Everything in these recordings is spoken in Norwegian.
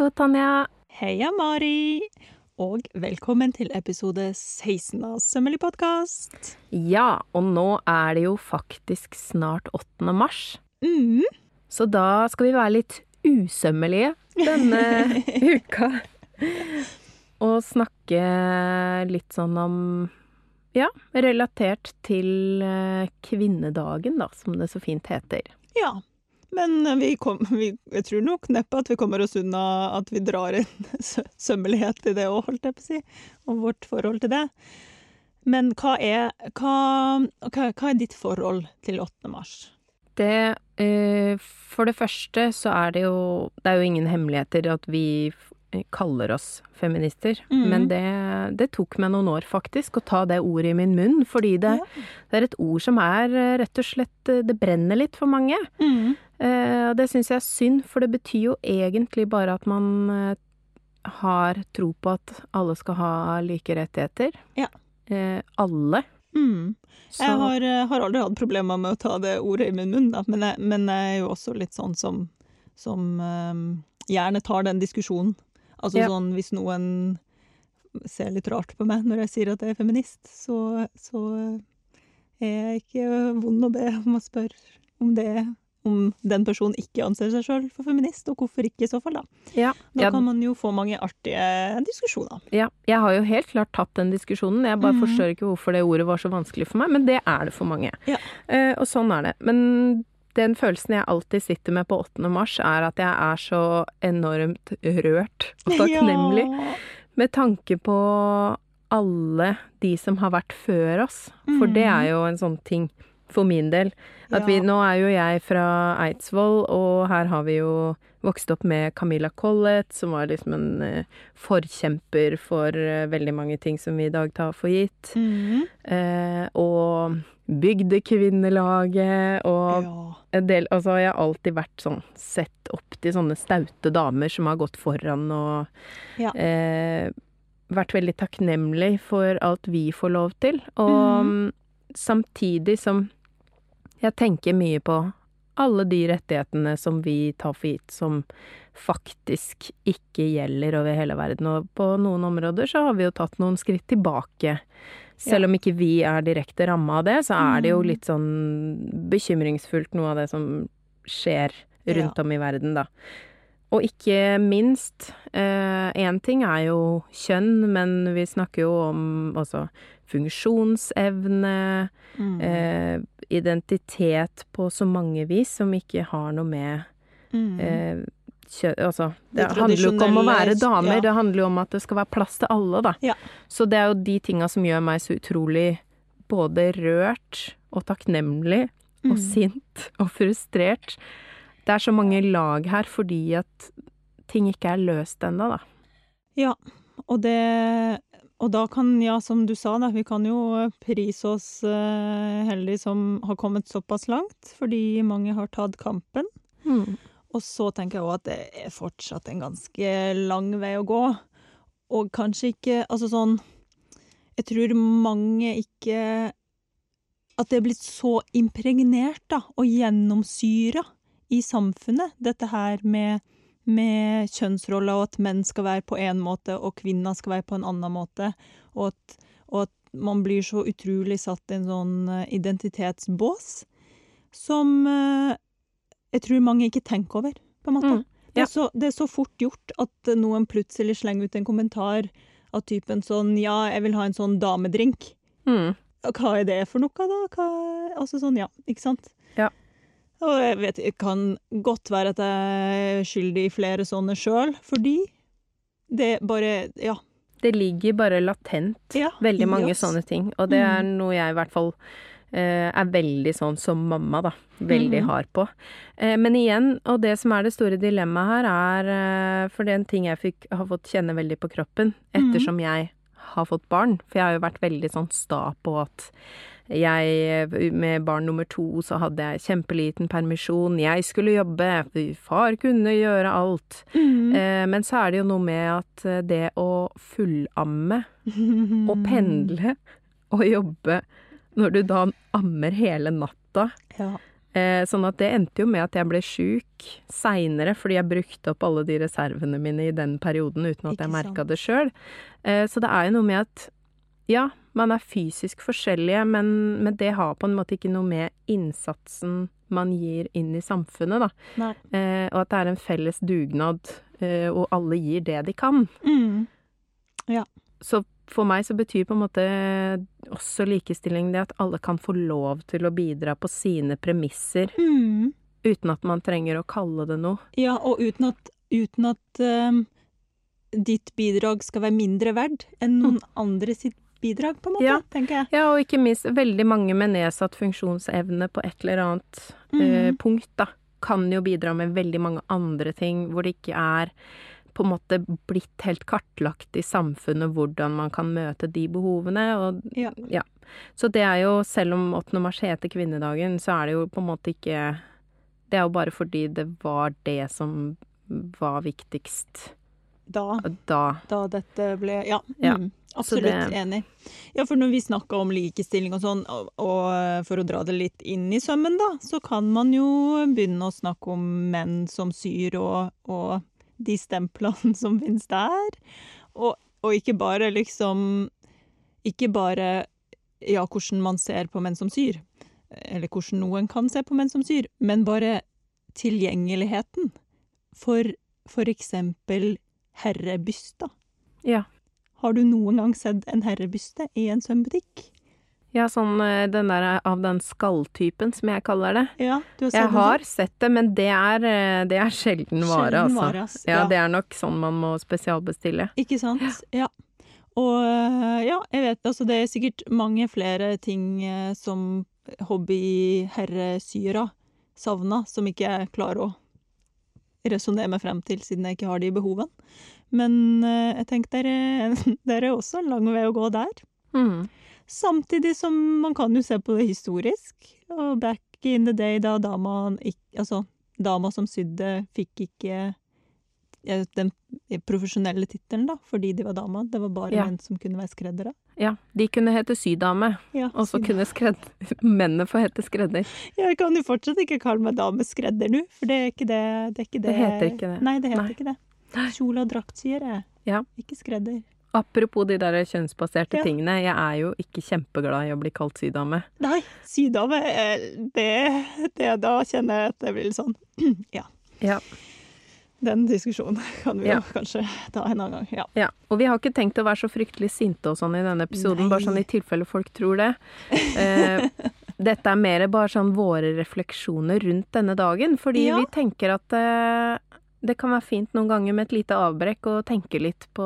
Hallo, Tanja. Heia, Mari! Og velkommen til episode 16 av Sømmelig podkast. Ja, og nå er det jo faktisk snart 8. mars. Mm. Så da skal vi være litt usømmelige denne uka. Og snakke litt sånn om ja, relatert til eh, kvinnedagen, da, som det så fint heter. Ja. Men vi kom, vi, jeg tror nok neppe at vi kommer oss unna at vi drar inn sømmelighet i det òg, holdt jeg på å si. Og vårt forhold til det. Men hva er, hva, hva, hva er ditt forhold til 8. mars? Det eh, For det første så er det jo Det er jo ingen hemmeligheter at vi kaller oss feminister. Mm. Men det, det tok meg noen år, faktisk, å ta det ordet i min munn. Fordi det, Ja. det er et ord som er eh, rett og slett eh, Det brenner litt for mange. Mm. Eh, og det syns jeg er synd, for det betyr jo egentlig bare at man eh, har tro på at alle skal ha like rettigheter. Ja. Eh, alle. Mm. Jeg har, har aldri hatt problemer med å ta det ordet i min munn, da. Men, jeg, men jeg er jo også litt sånn som, som um, gjerne tar den diskusjonen. Altså Ja. sånn hvis noen ser litt rart på meg når jeg sier at jeg er feminist, så, så er jeg ikke vond å be om å spørre om det om den personen ikke anser seg sjøl for feminist, og hvorfor ikke i så fall, da. ja. Da ja, kan man jo få mange artige diskusjoner. Ja, jeg har jo helt klart tatt den diskusjonen. Jeg bare mm. forstår ikke hvorfor det ordet var så vanskelig for meg, men det er det for mange. Ja. Uh, og sånn er det. Men den følelsen jeg alltid sitter med på 8. mars, er at jeg er så enormt rørt og takknemlig Ja. med tanke på alle de som har vært før oss. For det Mhm. er jo en sånn ting for min del. At vi, nå er jo jeg fra Eidsvoll, og her har vi jo vokst opp med Camilla Collett, som var liksom en uh, forkjemper for uh, veldig mange ting som vi i dag tar for gitt. Mhm. Uh, og Bygdekvinnelaget og ja. en del Altså, jeg har alltid vært sånn sett opp til sånne staute damer som har gått foran og Ja. eh, vært veldig takknemlig for alt vi får lov til. Og mm. samtidig som jeg tenker mye på alle de rettighetene som vi tar for gitt, som faktisk ikke gjelder over hele verden. Og på noen områder så har vi jo tatt noen skritt tilbake. Selv Ja. om ikke vi er direkte ramma av det, så er det jo Mhm. litt sånn bekymringsfullt noe av det som skjer rundt Ja. om i verden, da. Og ikke minst, én ting er jo kjønn, men vi snakker jo om også funksjonsevne, Mm. eh, identitet på så mange vis som ikke har noe med Mm. eh, kjønn Altså, det, Det handler jo ikke om å være damer, ja. det handler jo om at det skal være plass til alle, da. Ja. Så det er jo de tinga som gjør meg så utrolig både rørt og takknemlig og Mm. sint og frustrert. Det er så mange lag her fordi at ting ikke er løst ennå, da. Ja, og det Og da kan, ja, som du sa, da, vi kan jo prise oss eh, heldige som har kommet såpass langt, fordi mange har tatt kampen. Og så tenker jeg òg at det er fortsatt en ganske lang vei å gå. Og kanskje ikke Altså sånn Jeg tror mange ikke At det er blitt så impregnert, da, og gjennomsyra i samfunnet, dette her med med kjønnsroller, og at menn skal være på én måte, og kvinner skal være på en annen måte. Og at, og at man blir så utrolig satt i en sånn eh, identitetsbås som eh, jeg tror mange ikke tenker over, på en måte. Mm, det, er så, det er så fort gjort at noen plutselig slenger ut en kommentar av typen sånn Ja, jeg vil ha en sånn damedrink. Mm. Hva er det for noe, da? Hva, altså sånn, ja, ikke sant? Og jeg vet, det kan godt være at jeg er skyldig i flere sånne sjøl, fordi det bare Ja. Det ligger bare latent ja veldig mange yes. sånne ting, og det er Mm. noe jeg i hvert fall eh, er veldig sånn som mamma, da. Veldig Mhm. hard på. Eh, men igjen, og det som er det store dilemmaet her, er eh, For det er en ting jeg fikk, har fått kjenne veldig på kroppen Mhm. ettersom jeg har fått barn. For jeg har jo vært veldig sånn sta på at jeg, med barn nummer to, så hadde jeg kjempeliten permisjon. Jeg skulle jobbe, far kunne gjøre alt. Mm. Eh, men så er det jo noe med at eh, det å fullamme og pendle og jobbe når du da ammer hele natta, Ja. Eh, sånn at det endte jo med at jeg ble sjuk seinere, fordi jeg brukte opp alle de reservene mine i den perioden uten at Ikke jeg merka det sjøl. Eh, så det er jo noe med at ja, man er fysisk forskjellige, men, men det har på en måte ikke noe med innsatsen man gir inn i samfunnet, da. Eh, og at det er en felles dugnad, eh, og alle gir det de kan. Mm. Så for meg så betyr på en måte også likestilling det at alle kan få lov til å bidra på sine premisser, Mm. uten at man trenger å kalle det noe. Ja, og uten at, uten at um, ditt bidrag skal være mindre verd enn noen andre sitt bidrag, på en måte, Ja. tenker jeg. Ja, og ikke minst veldig mange med nedsatt funksjonsevne på et eller annet eh, Mhm. punkt, da, kan jo bidra med veldig mange andre ting hvor det ikke er på en måte blitt helt kartlagt i samfunnet hvordan man kan møte de behovene. Og, Ja. Så det er jo, selv om 8. mars heter kvinnedagen, så er det jo på en måte ikke Det er jo bare fordi det var det som var viktigst Da, da. da dette ble Ja, Ja, mm, absolutt det- enig. Ja, for når vi snakker om likestilling og sånn, og, og for å dra det litt inn i sømmen, da, så kan man jo begynne å snakke om menn som syr, og, og de stemplene som finnes der. Og, og ikke bare liksom Ikke bare ja, hvordan man ser på menn som syr, eller hvordan noen kan se på menn som syr, men bare tilgjengeligheten for for eksempel herrebyster. Ja. Har du noen gang sett en herrebyste i en sømbutikk? Ja, sånn eh, den der av den skalltypen, som jeg kaller det. Ja, du har sett Jeg en har sånn? sett det, men det er, eh, det er sjelden vare, Sjelden altså. vare, ass. Ja, Ja. det er nok sånn man må spesialbestille. Ikke sant? Ja. Og øh, ja, jeg vet altså det er sikkert mange flere ting eh, som hobbyherresyere savner, som ikke er klarer å resonnere meg frem til, siden jeg ikke har de behovene. Men eh, jeg tenker det er, er også en lang vei å gå der. Mm. Samtidig som man kan jo se på det historisk. Og back in the day da dama Altså, dama som sydde, fikk ikke den profesjonelle tittelen, da, fordi de var dama. Det var bare Ja. menn som kunne være skreddere. Ja, de kunne hete sydame, Ja, og så kunne skredd... mennene få hete skredder. Jeg kan jo fortsatt ikke kalle meg dameskredder nå, for det er ikke det Det, er ikke det. Det heter ikke det. Nei, det heter Nei. ikke det. Kjole- og draktsyer jeg. Ja. ikke skredder. Apropos de der kjønnsbaserte Ja. tingene, jeg er jo ikke kjempeglad i å bli kalt sydame. Nei, sydame, eh, det, det Da kjenner jeg at det blir litt sånn Ja. Ja. Den diskusjonen kan vi Ja. jo kanskje ta en annen gang. Ja. Ja, og vi har ikke tenkt å være så fryktelig sinte og sånn i denne episoden, Nei. bare sånn i tilfelle folk tror det. Eh, dette er mer bare sånn våre refleksjoner rundt denne dagen, fordi Ja. vi tenker at eh, det kan være fint noen ganger med et lite avbrekk å tenke litt på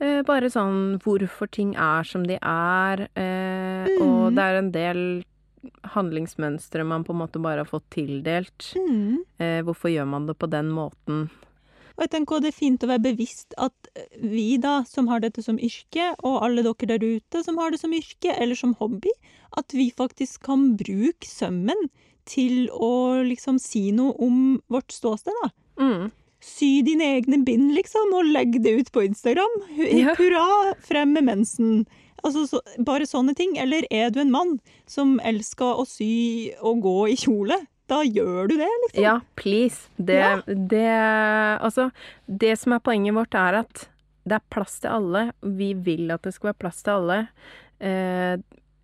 eh, bare sånn hvorfor ting er som de er, eh, og Mm. det er en del handlingsmønstre man på en måte bare har fått tildelt. Mm. Eh, hvorfor gjør man det på den måten? Og jeg tenker det er fint å være bevisst at vi da, som har dette som yrke, og alle dere der ute som har det som yrke eller som hobby, at vi faktisk kan bruke sømmen til å liksom si noe om vårt ståsted, da. Mm. Sy dine egne bind, liksom, og legg det ut på Instagram. Hurra, frem med mensen. Altså, så, bare sånne ting. Eller er du en mann som elsker å sy og gå i kjole, da gjør du det, liksom. Ja, please. Det, Ja. det Altså, det som er poenget vårt, er at det er plass til alle. Vi vil at det skal være plass til alle. Eh,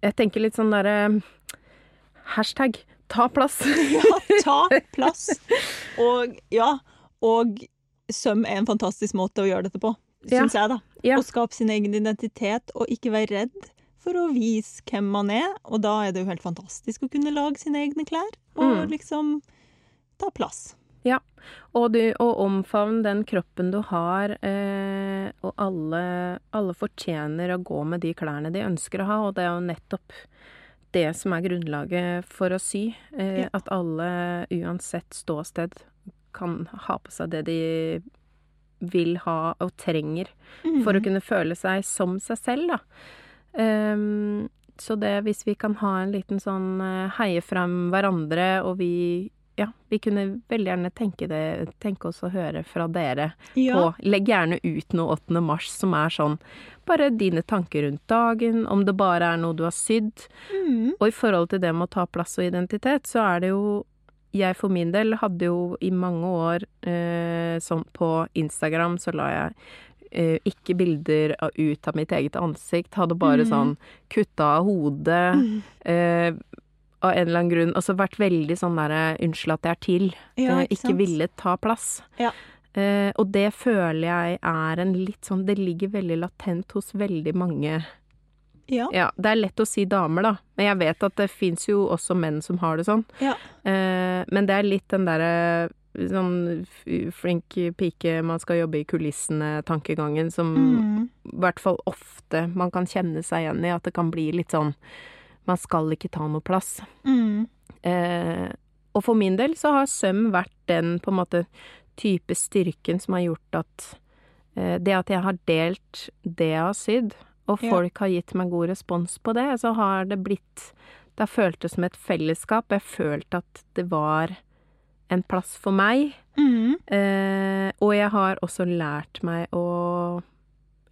jeg tenker litt sånn derre Hashtag ta plass. Ja, ta plass. Og ja, og søm er en fantastisk måte å gjøre dette på, Ja. jeg, da. Ja. Å skape sin egen identitet, og ikke være redd for å vise hvem man er. Og da er det jo helt fantastisk å kunne lage sine egne klær, og Mm. liksom ta plass. Ja, Og, du, og omfavn den kroppen du har, eh, og alle, alle fortjener å gå med de klærne de ønsker å ha, og det er jo nettopp det som er grunnlaget for å sy. Eh, Ja. At alle, uansett ståsted, kan ha på seg det de vil ha og trenger for å Mhm. kunne føle seg som seg selv, da. Um, så det, hvis vi kan ha en liten sånn eh, heie frem hverandre, og vi ja, vi kunne veldig gjerne tenke, det, tenke oss å høre fra dere Ja. på Legg gjerne ut noe 8. mars som er sånn bare dine tanker rundt dagen, om det bare er noe du har sydd. Mm. Og i forhold til det med å ta plass og identitet, så er det jo Jeg for min del hadde jo i mange år eh, sånn på Instagram så la jeg eh, ikke bilder av, ut av mitt eget ansikt. Hadde bare mm. sånn kutta av hodet. Mm. Eh, av en eller annen grunn. Altså vært veldig sånn derre 'unnskyld at jeg er til'. Ja, eh, ikke ikke ville ta plass. Ja. Eh, og det føler jeg er en litt sånn Det ligger veldig latent hos veldig mange Ja. Ja, det er lett å si damer, da. Men jeg vet at det fins jo også menn som har det sånn. Ja. Eh, men det er litt den derre sånn flink pike, man skal jobbe i kulissene-tankegangen som Mm. i hvert fall ofte man kan kjenne seg igjen i. At det kan bli litt sånn Man skal ikke ta noe plass. Mm. Eh, og for min del så har søm vært den på en måte type styrken som har gjort at eh, det at jeg har delt det jeg har sydd, og folk har gitt meg god respons på det, så har det blitt Det har føltes som et fellesskap. Jeg følte at det var en plass for meg. Mm. Eh, og jeg har også lært meg å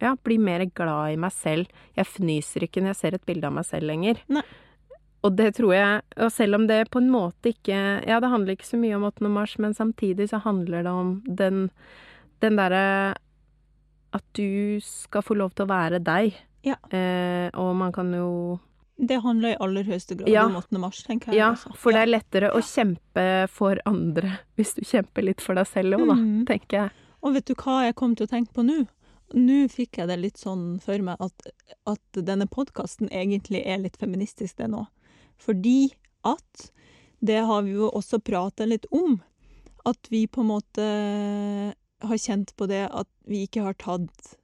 ja, bli mer glad i meg selv. Jeg fnyser ikke når jeg ser et bilde av meg selv lenger. Nei. Og det tror jeg Og selv om det på en måte ikke Ja, det handler ikke så mye om 8. mars, men samtidig så handler det om den Den derre At du skal få lov til å være deg. Ja. Eh, og man kan jo Det handler i aller høyeste grad Ja. om 8. mars, tenker jeg. Ja, også. for det er lettere å kjempe for andre hvis du kjemper litt for deg selv òg, da, Mm. tenker jeg. Og vet du hva jeg kom til å tenke på nå? Nå fikk jeg det litt sånn for meg at, at denne podkasten egentlig er litt feministisk, det nå. Fordi at Det har vi jo også pratet litt om. At vi på en måte har kjent på det at vi ikke har tatt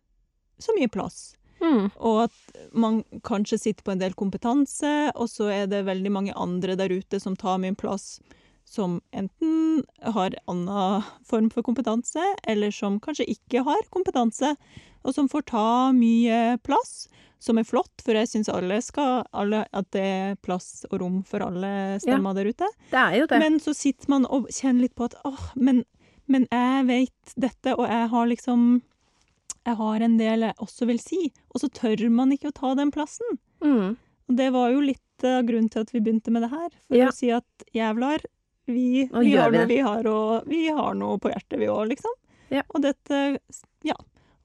så mye plass. Mm. Og at man kanskje sitter på en del kompetanse, og så er det veldig mange andre der ute som tar min plass, som enten har annen form for kompetanse, eller som kanskje ikke har kompetanse, og som får ta mye plass, som er flott, for jeg syns alle skal alle, At det er plass og rom for alle stemmer der ute. Det er jo det. Men så sitter man og kjenner litt på at åh, men, men jeg vet dette, og jeg har liksom Jeg har en del jeg også vil si. Og så tør man ikke å ta den plassen. Mm. Og det var jo litt av grunnen til at vi begynte med det her. For Ja. å si at jævlar, vi, vi har vi noe vi har, og vi har noe på hjertet, vi òg, liksom. Ja. Og dette Ja.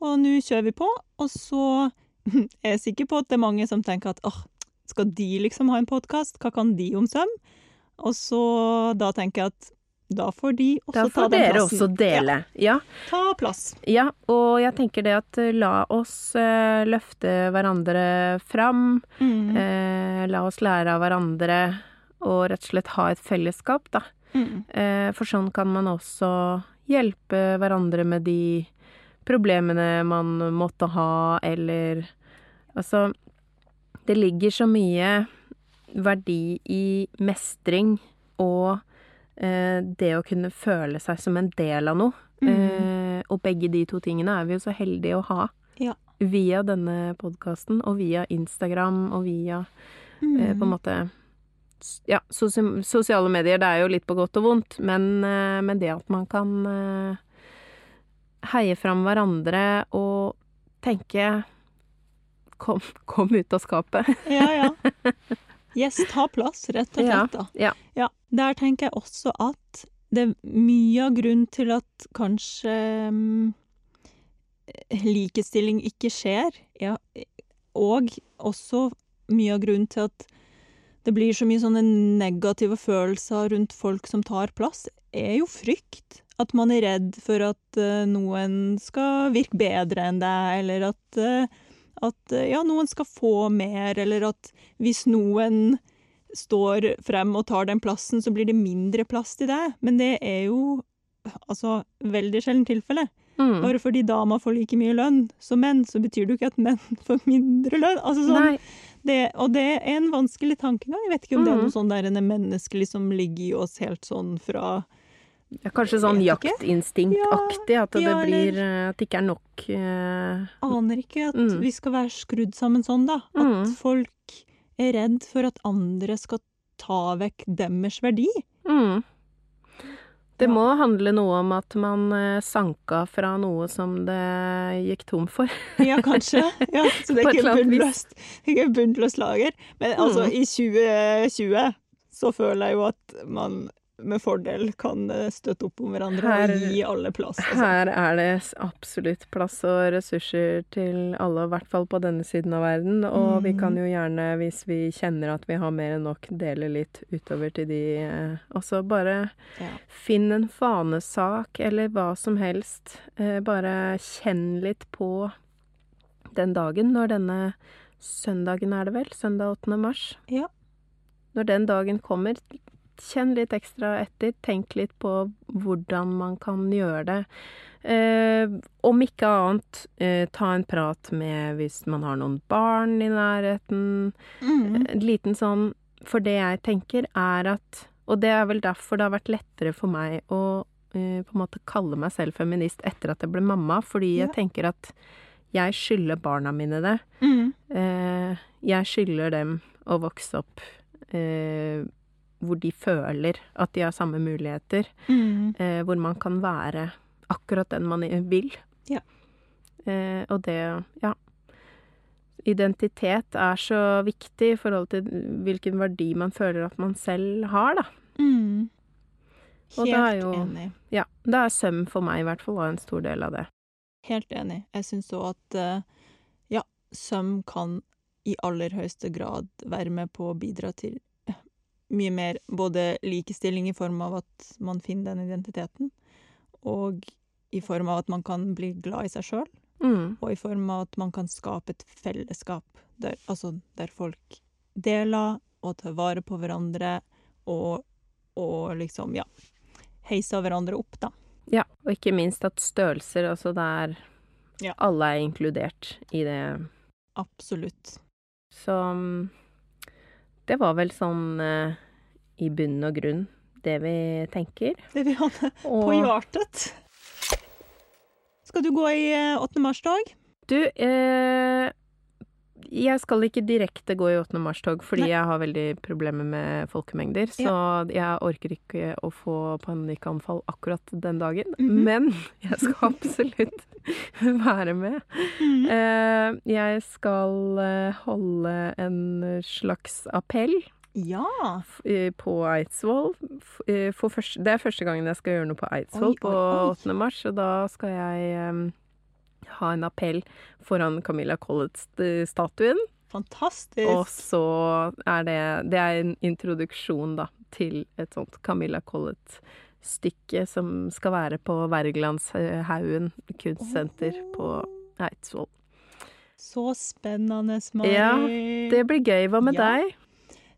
Og nå kjører vi på, og så er jeg sikker på at det er mange som tenker at åh, skal de liksom ha en podkast? Hva kan de om søvn? Og så da tenker jeg at da får de også Da ta får den dere plassen. også dele. Ja. Ja, ta plass. ja. Og jeg tenker det at eh, la oss uh, løfte hverandre fram. Mm. Uh, la oss lære av hverandre og rett og slett ha et fellesskap, da. Mm. Uh, for sånn kan man også hjelpe hverandre med de problemene man måtte ha, eller Altså, det ligger så mye verdi i mestring og det å kunne føle seg som en del av noe. Mm. Eh, og begge de to tingene er vi jo så heldige å ha. Ja. Via denne podkasten, og via Instagram, og via Mm. eh, på en måte Ja, sosi sosiale medier, det er jo litt på godt og vondt, men, eh, men det at man kan eh, heie fram hverandre og tenke Kom, kom ut av skapet. Ja, ja. Yes, ta plass, rett og slett, da. ja. Ja, der tenker jeg også at det er mye av grunnen til at kanskje um, likestilling ikke skjer, ja, og også mye av grunnen til at det blir så mye sånne negative følelser rundt folk som tar plass, er jo frykt. At man er redd for at uh, noen skal virke bedre enn deg, eller at, eh, at eh, ja, noen skal få mer, eller at hvis noen står frem og tar den plassen, så blir det mindre plass til deg. Men det er jo altså veldig sjelden tilfelle. Mm. Bare fordi damer får like mye lønn som menn, så betyr det jo ikke at menn får mindre lønn. Altså sånn, det, og det er en vanskelig tankegang. Jeg vet ikke om det er Mhm. noe sånn der en menneskelig som ligger i oss helt sånn fra Ja, kanskje sånn jaktinstinktaktig, ja, at det ja, blir eh, At det ikke er nok eh, Aner ikke at Mm. vi skal være skrudd sammen sånn, da. At Mm. folk er redd for at andre skal ta vekk deres verdi. mm. Det må handle noe om at man eh, sanka fra noe som det gikk tom for. Ja, kanskje. Ja, så det er ikke bunnløst, bunnløst lager. Men altså, Mm. i 2020 så føler jeg jo at man med fordel kan eh, støtte opp om hverandre Her- og gi alle plass. Altså. Her er det absolutt plass og ressurser til alle, i hvert fall på denne siden av verden. Og vi Mm. kan jo gjerne, hvis vi kjenner at vi har mer enn nok, dele litt utover til de eh, også. Bare Ja. finn en fanesak eller hva som helst. Eh, bare kjenn litt på den dagen, når denne søndagen er det vel? Søndag 8. mars. Ja. Når den dagen kommer, kjenn litt ekstra etter. Tenk litt på hvordan man kan gjøre det. Eh, om ikke annet, eh, ta en prat med hvis man har noen barn i nærheten. Mm. En liten sånn For det jeg tenker, er at Og det er vel derfor det har vært lettere for meg å eh, på en måte kalle meg selv feminist etter at jeg ble mamma, fordi Ja. jeg tenker at jeg skylder barna mine det. Mm. Eh, jeg skylder dem å vokse opp eh, hvor de føler at de har samme muligheter. Mm. Eh, hvor man kan være akkurat den man vil. Ja. Eh, og det, ja. Identitet er så viktig i forhold til hvilken verdi man føler at man selv har, da. Mm. Helt jo- enig. Ja, da er søm for meg i hvert fall en stor del av det. Helt enig. Jeg syns òg at eh, ja, søm kan i aller høyeste grad være med på å bidra til mye mer både likestilling i form av at man finner den identiteten, og i form av at man kan bli glad i seg sjøl, Mm. og i form av at man kan skape et fellesskap der, altså, der folk deler og tar vare på hverandre og, og liksom, ja, heiser hverandre opp, da. Ja, og ikke minst at størrelser, altså der Ja. alle er inkludert i det. Absolutt. Så mm, det var vel sånn eh, i bunn og grunn det vi tenker. Det vi hadde Og på hjertet. Skal du gå i eh, 8. mars-tog? du, eh, jeg skal ikke direkte gå i 8. mars-tog fordi Nei. jeg har veldig problemer med folkemengder. Så jeg orker ikke å få panikkanfall akkurat den dagen. Mhm. Men jeg skal absolutt være med. Mm. Eh, jeg skal eh, holde en slags appell Ja. eh, på Eidsvoll. Eh, første, det er første gangen jeg skal gjøre noe på Eidsvoll Oi, på oi, oi. 8. mars, og da skal jeg em, ha en appell foran Camilla Collett-statuen. Fantastisk. Og så er det Det er en introduksjon, da, til et sånt Camilla Collett-stykke som skal være på Wergelandshaugen kunstsenter på Eidsvoll. Så spennende, Mari. Ja, Det blir gøy. Hva med Ja. deg?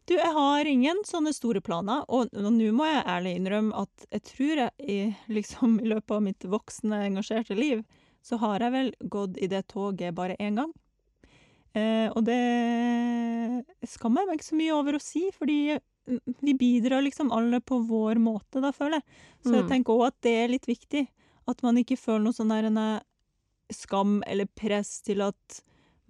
Du, jeg har ingen sånne store planer, og nå må jeg ærlig innrømme at jeg tror jeg i, liksom, i løpet av mitt voksne, engasjerte liv, så har jeg vel gått i det toget bare én gang. Eh, og det skammer jeg meg ikke så mye over å si, fordi mm, vi bidrar liksom alle på vår måte, da, føler jeg. Så jeg Mm. tenker òg at det er litt viktig. At man ikke føler noe sånn der en eh, skam eller press til at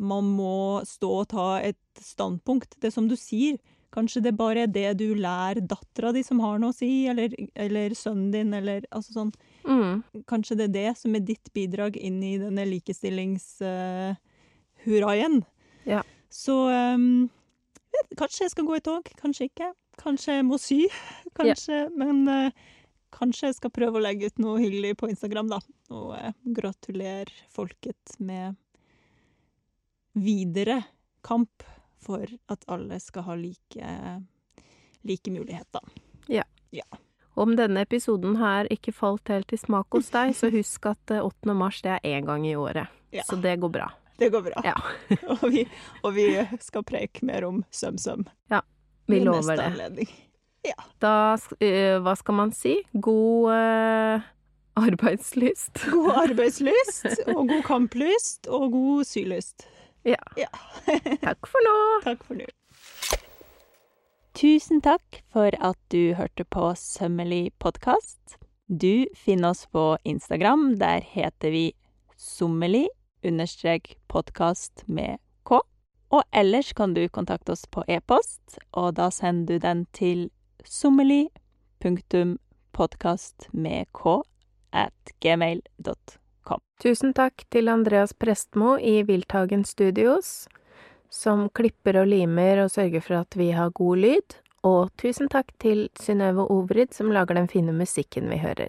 man må stå og ta et standpunkt. Det er som du sier, kanskje det bare er det du lærer dattera di som har noe å si, eller, eller sønnen din, eller altså sånn Mm. Kanskje det er det som er ditt bidrag inn i denne likestillingshurraien. Ja. Så um, kanskje jeg skal gå i tog, kanskje ikke. Kanskje jeg må sy, kanskje. Men uh, kanskje jeg skal prøve å legge ut noe hyggelig på Instagram, da. Og uh, gratulere folket med videre kamp for at alle skal ha like, like muligheter. Om denne episoden her ikke falt helt i smak hos deg, så husk at eh, 8. mars det er én gang i året. Ja. Så det går bra. Det går bra. Ja. og, vi, og vi skal preike mer om søm-søm. Vi ved lover neste det. anledning. Da, sk- eh, hva skal man si? God eh, arbeidslyst. God arbeidslyst, og god kamplyst, og god sylyst. Ja. Takk for nå. Takk for nå. Tusen takk for at du hørte på Sømmelig podkast. Du finner oss på Instagram. Der heter vi sommelig understrek podkast med k. Og ellers kan du kontakte oss på e-post, og da sender du den til sommelig punktum podkast med k at gmail.com. Tusen takk til Andreas Prestmo i Wildtagen Studios, som klipper og limer og sørger for at vi har god lyd. Og tusen takk til Synnøve Obrid, som lager den fine musikken vi hører.